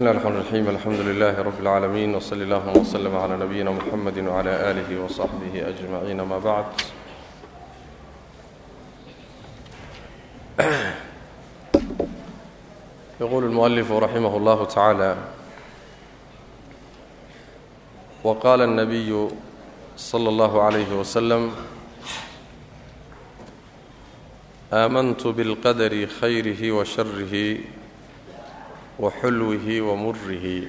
بسم الله الرحمن الرحيم الحمد لله رب العالمين وصلى الله وسلم على نبينا محمد وعلى آله وصحبه أجمعين ما بعد يقول المؤلف رحمه الله تعالى وقال النبي صلى الله عليه وسلم آمنت بالقدر خيره وشره wa murihi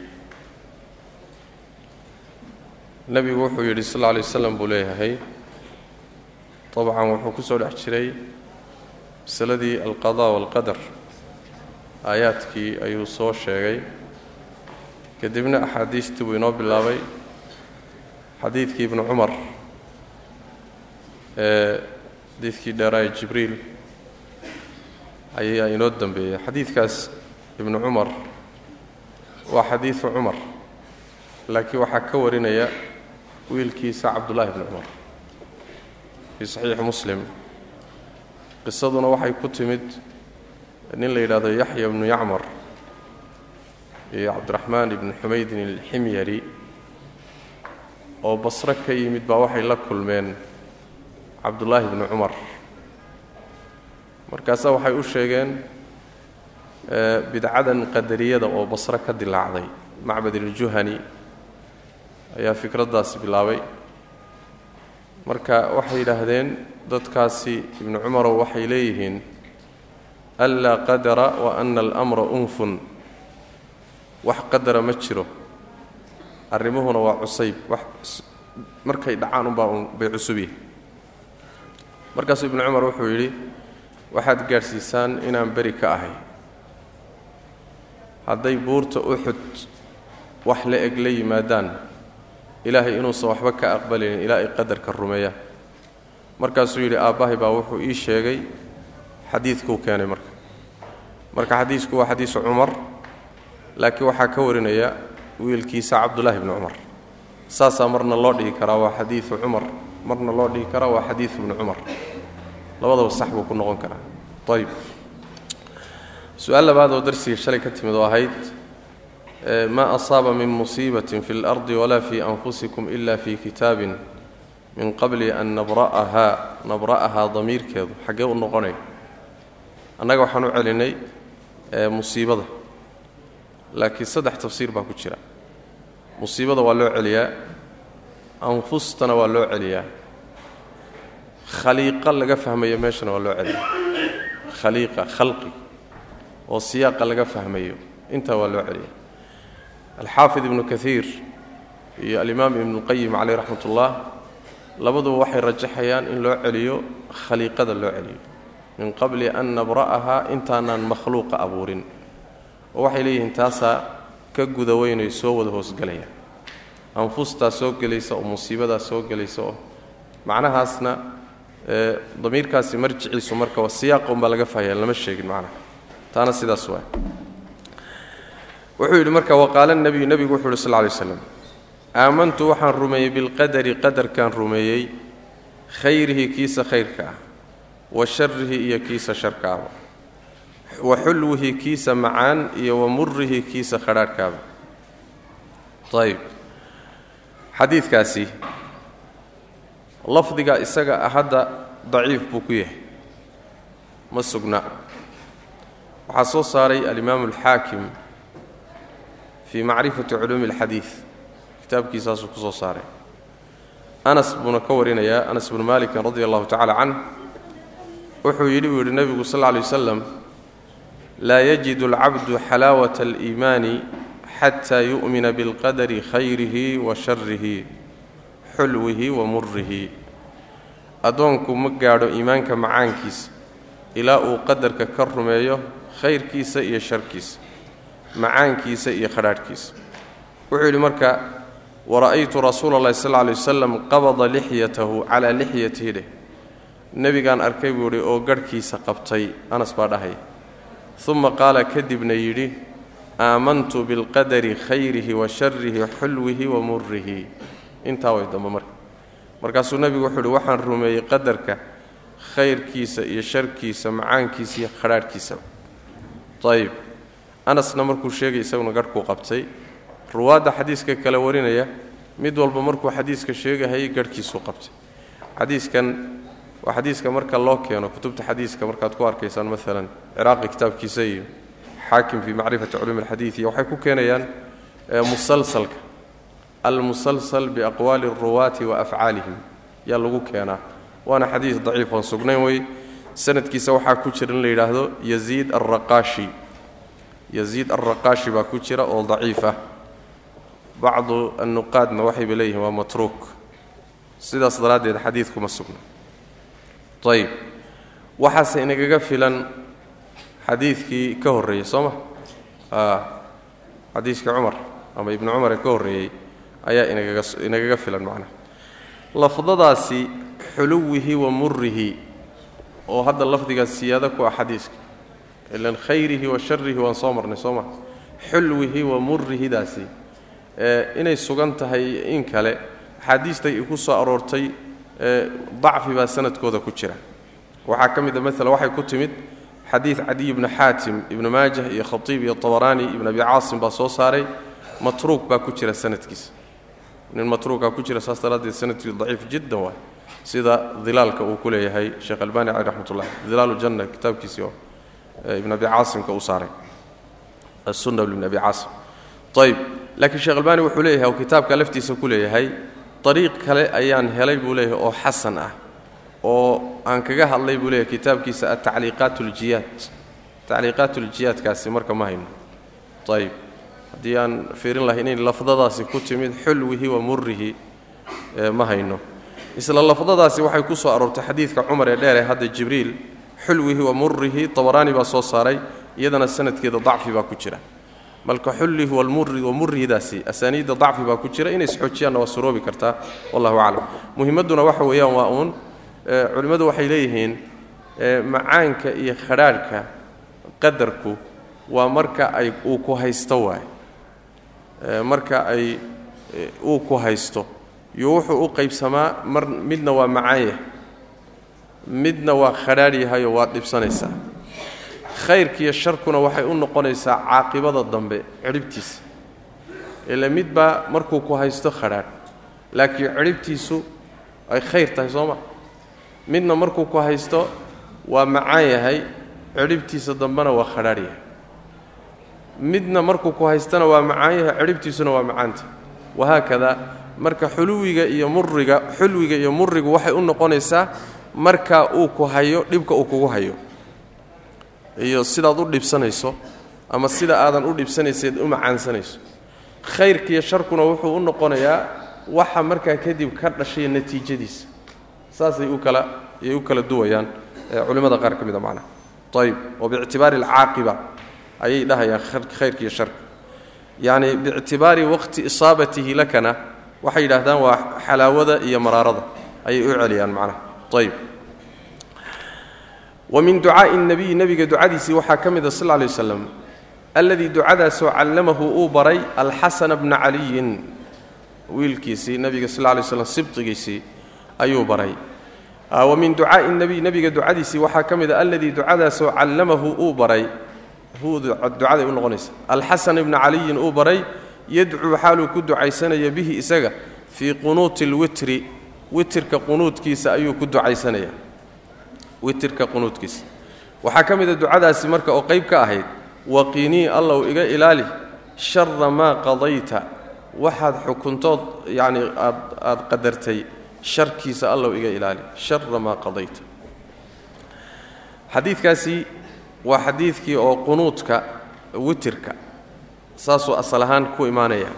nebigu wuxuu yidhi sal lla lay waslam buu leeyahay dabcan wuxuu ku soo dhex jiray masaladii alqadaa waalqadar aayaadkii ayuu soo sheegay. Kadibna axaadiistii buu inoo bilaabay. Xadiidkii ibnu cumar ee xadiidkii dheeraaye jibriil ayaa inoo dambeeyey xadiidkaas ibnu cumar waa xadiidu cumar laakiin waxaa ka warinaya wiilkiisa cabdullaahi bni cumar fii saxiixi muslim. Qisaduna waxay ku timid nin la yidhahdo yaxya ibnu yacmar iyo cabdiraxmaan ibni xumaydin alximyari oo basre ka yimid baa waxay la kulmeen cabdullaahi bni cumar markaasaa waxay u sheegeen bidcadan qadariyada oo basre ka dilaacday. Macbad iljuhani ayaa fikraddaasi bilaabay. Marka waxay yidhaahdeen dadkaasi ibnu cumarow waxay leeyihiin anlaa qadara wa ana alamra unfun. Wax qadara ma jiro. Arrimuhuna waa cusayb. Wax markay dhacaan unbaa un bay cusubyihi markaasuu ibnu cumar wuxuu yidhi waxaad gaadhsiisaan inaan beri ka ahay hadday buurta uxud wax la eg la yimaadaan ilaahay inuusan waxba ka aqbalaynin ilaa ay qadarka rumeeyaan. Markaasuu yidhi aabbahay baa wuxuu ii sheegay xadiidkuu keenay marka. Marka xadiisku waa xadiisu cumar laakiin waxaa ka warinaya wiilkiisa cabdullaahi bni cumar. Saasaa marna loo dhihi karaa waa xadiidu cumar marna loo dhihi karaa waa xadiidu bni cumar. Labadaba sax buu ku noqon karaa. Ayb su'aal labaad oo darsigii shalay ka timid oo ahayd maa asaaba min musiibatin fi اlardi walaa fii anfusikum ila fi kitaabin min qabli an nabra'ahaa nabra'ahaa damiirkeedu xaggee u noqonay annaga waxaan u celinay musiibada laakiin saddex tafsiir baa ku jira musiibada waa loo celiyaa anfustana waa loo celiyaa khaliiqa laga fahmayo meeshana waa loo celiyaa khaliiqa khalqi oo siyaaqa laga fahmayo. Intaa waa loo celiya alxaafid ibnu kaiir iyo alimaam ibnuqayim caleyh raxmat ullah labaduba waxay rajaxayaan in loo celiyo khaliiqada loo celiyo. Min qabli an nabra'ahaa intaanaan makhluuqa abuurin. Oo waxay leeyihiin taasaa ka guda weynay soo wada hoosgelaya anfustaa soo gelaysa oo musiibadaa soo gelaysa oo macnahaasna damiirkaasi marjiciisu marka siyaaqa unbaa laga fahaya lama sheegin macnaha taana sidaas waa wuxuu yidhi marka waqaala nebiyu nebigu wuxu yidhi sal ly slam aamantu waxaan rumeeyey bilqadari qadarkaan rumeeyey khayrihi kiisa khayrka ah wa sharihi iyo kiisa sharkaaba wa xulwihi kiisa macaan iyo wa murihi kiisa khadhaadhkaaba ayb xadiidkaasi lafdiga isaga ah hadda daciif buu ku yahay. Ma sugna waxaa soo saaray alimaamu alxaakim fii macrifati culuumi alxadiid kitaabkiisaasuu ku soo saaray. Anas buuna ka warinayaa anas bnu malikin radi allahu tacala canh wuxuu yidhi buu yidhi nebigu sal lla lay wasalam laa yajidu alcabdu xalaawata aliimaani xataa yu'mina bilqadari khayrihi wa sharihi xulwihi wa murihi addoonku ma gaadho iimaanka macaankiisa ilaa uu qadarka ka rumeeyo khayrkiisa iyo sharkiisa macaankiisa iyo khadhaadhkiisa. Wuxuu yidhi marka wara'aytu rasuula allahi sal lay wasalam qabada lixyatahu calaa lixyatihi dheh. Nebigaan arkay buu yidhi oo garhkiisa qabtay anas baa dhahay. Uma qaala kadibna yidhi aamantu bilqadari khayrihi wa sharihi xulwihi wa murihi intaa way dambe marka. Markaasuu nebigu wuxuu yidhi waxaan rumeeyey qadarka khayrkiisa iyo sharkiisa macaankiisa iyo khadhaadhkiisaba ayib anasna markuu sheegay isaguna garhkuu qabtay ruwaadda xadiiska kale warinaya mid walba markuu xadiiska sheegahayay garhkiisuu qabtay. Xadiiskan waa xadiiska marka loo keeno kutubta xadiiska markaad ku arkaysaan maalan ciraaqi kitaabkiisa iyo xaakim fii macrifati culuumi alxadiid waxay ku keenayaan musalsalka almusalsal biaqwaali اruwaati wa afcaalihim. Yaa lagu keenaa. Waana xadiis daciif oon sugnayn wey sanadkiisa waxaa ku jira in la yidhaahdo yaziid alraqaashi yaziid alraqaashi baa ku jira oo daciif ah. Bacdu annuqaadna waxayba leeyihiin waa matruuk. Sidaas daraaddeed xadiidkuma sugna ayib waxaase inagaga filan xadiidkii ka horreeyey soo ma? Xadiiskii cumar ama ibni cumar ee ka horreeyey ayaa inagaga inagaga filan macnaha lafdadaasi xuluwihi wa murihi oo hadda lafdigaas siyaado ku ah xadiiska. Ilan khayrihi wa sharihi waan soo marnay soo ma. Xulwihi wa murihidaasi inay sugan tahay in kale axaadiistay ku soo aroortay dacfi baa sanadkooda ku jira. Waxaa ka mid a maala waxay ku timid xadiid cadiy ibni xaatim ibni maajah iyo khatiib iyo tabaraani ibn abi caasim baa soo saaray. Matruuk baa ku jira sanadkiisa nin matruukaa ku jira saas daraaddeed sanadkiisu daciif jiddan waay sida dilaalka uu ku leeyahay sheekh albani caleh raxmat ullah dilaalu janna kitaabkiisii oo ibn abi caasimka u saaray. Asunna ibn abi caasim. Ayib laakiin sheekh albani wuxuu leeyahay oo kitaabka laftiisa ku leeyahay ariiq kale ayaan helay buu leeyahay oo xasan ah. Oo aan kaga hadlay buu leeyahay kitaabkiisa atacliiqaat uljiyaad tacliiqaat uljiyaadkaasi marka ma hayno. Ayib haddii aan fiirin lahay inay lafdadaasi ku timid xulwihi wa murihi ma hayno isla lafdadaasi waxay ku soo aroortay xadiidka cumar ee dheer ee hadda jibriil xulwihi wa murihi tabaraani baa soo saaray iyadana sanadkeeda dacfi baa ku jira. Malka xullihi wa murihidaasi asaaniidda dacfi baa ku jira inay isxoojiyaanna waa suroobi kartaa wallahu aclam. Muhimmadduna waxa weeyaan waa uun culimmadu waxay leeyihiin macaanka iyo khadhaadhka qadarku waa marka ay uu ku haysto waay marka ay uu ku haysto iyo wuxuu u qaybsamaa mar midna waa macaan yahay. Midna waa khadhaadh yahayoo waad dhibsanaysaa khayrkiiyo sharkuna waxay u noqonaysaa caaqibada dambe cidhibtiisa ila midbaa markuu ku haysto khadhaadh laakiin cidhibtiisu ay khayr tahay soo ma? Midna markuu ku haysto waa macaan yahay cidhibtiisa dambena waa khadhaadh yahay. Midna markuu ku haystana waa macaan yahay cidhibtiisuna waa macaanta. Wahaakada marka xuluwiga iyo muriga xulwiga iyo murigu waxay u noqonaysaa marka uu ku hayo dhibka uu kugu hayo. Iyo sidaad u dhibsanayso ama sida aadan u dhibsanayseed u macaansanayso. Khayrkiiyo sharkuna wuxuu u noqonayaa waxa markaa kadib ka dhashay natiijadiisa. Saasay u kala ayay u kala duwayaan culimmada qaar ka mida macnaha. Ayib oo biictibaari alcaaqiba ayay dhahayaan khayrkiiyo sharka. Yacni biictibaari waqti isaabatihi lakana waxay yidhaahdaan waa xalaawada iyo maraarada. Ayay u celiyaan macnaha. Ayib wa min ducaa'i nabiyi nebiga ducadiisii waxaa ka mida sal lay waslam alladii ducadaasoo callamahu uu baray alxasana bna caliyin. Wiilkiisii nebiga sal lay slam sibtigiisii ayuu baray. Wa min ducaa'i nabiy nebiga ducadiisii waxaa ka mida alladii ducadaasoo callamahu uu baray. Hu ducaday u noqonaysa. Alxasan ibna caliyin uu baray yadcuu xaaluu ku ducaysanaya bihi isaga fii qunuuti lwitri witirka qunuudkiisa ayuu ku ducaysanaya. Witirka qunuudkiisa. Waxaa ka mida ducadaasi marka oo qayb ka ahayd waqinii allow iga ilaali shara maa qadayta. Waxaad xukuntood yacni aad aad qadartay sharkiisa allow iga ilaali shara maa qadayta. Xadiidkaasi waa xadiidkii oo qunuudka witirka saasuu asal ahaan ku imaanaya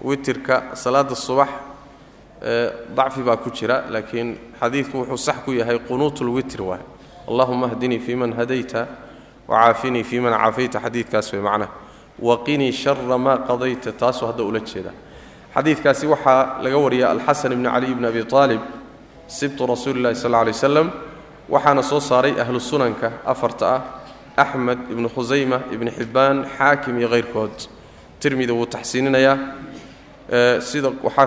witirka salaada subax dacfi baa ku jira laakiin xadiidku wuxuu sax ku yahay qunuutulwitr waay allahuma hdinii fii man hadayta wacaafinii fii caafayta xadiidkaas way macnaha waqinii shara maa qadayta taasuu hadda ula jeeda. Xadiidkaasi waxaa laga wariya alxasan ibni caliy bni abi aalib sibtu rasuuli llahi sal lay slam waxaana soo saaray ahlu afarta ah axmed ibnu khusayma ibni xibbaan xaakim iyo hayrkood tirmidi wuu taxsiininayaa. Sida waxaa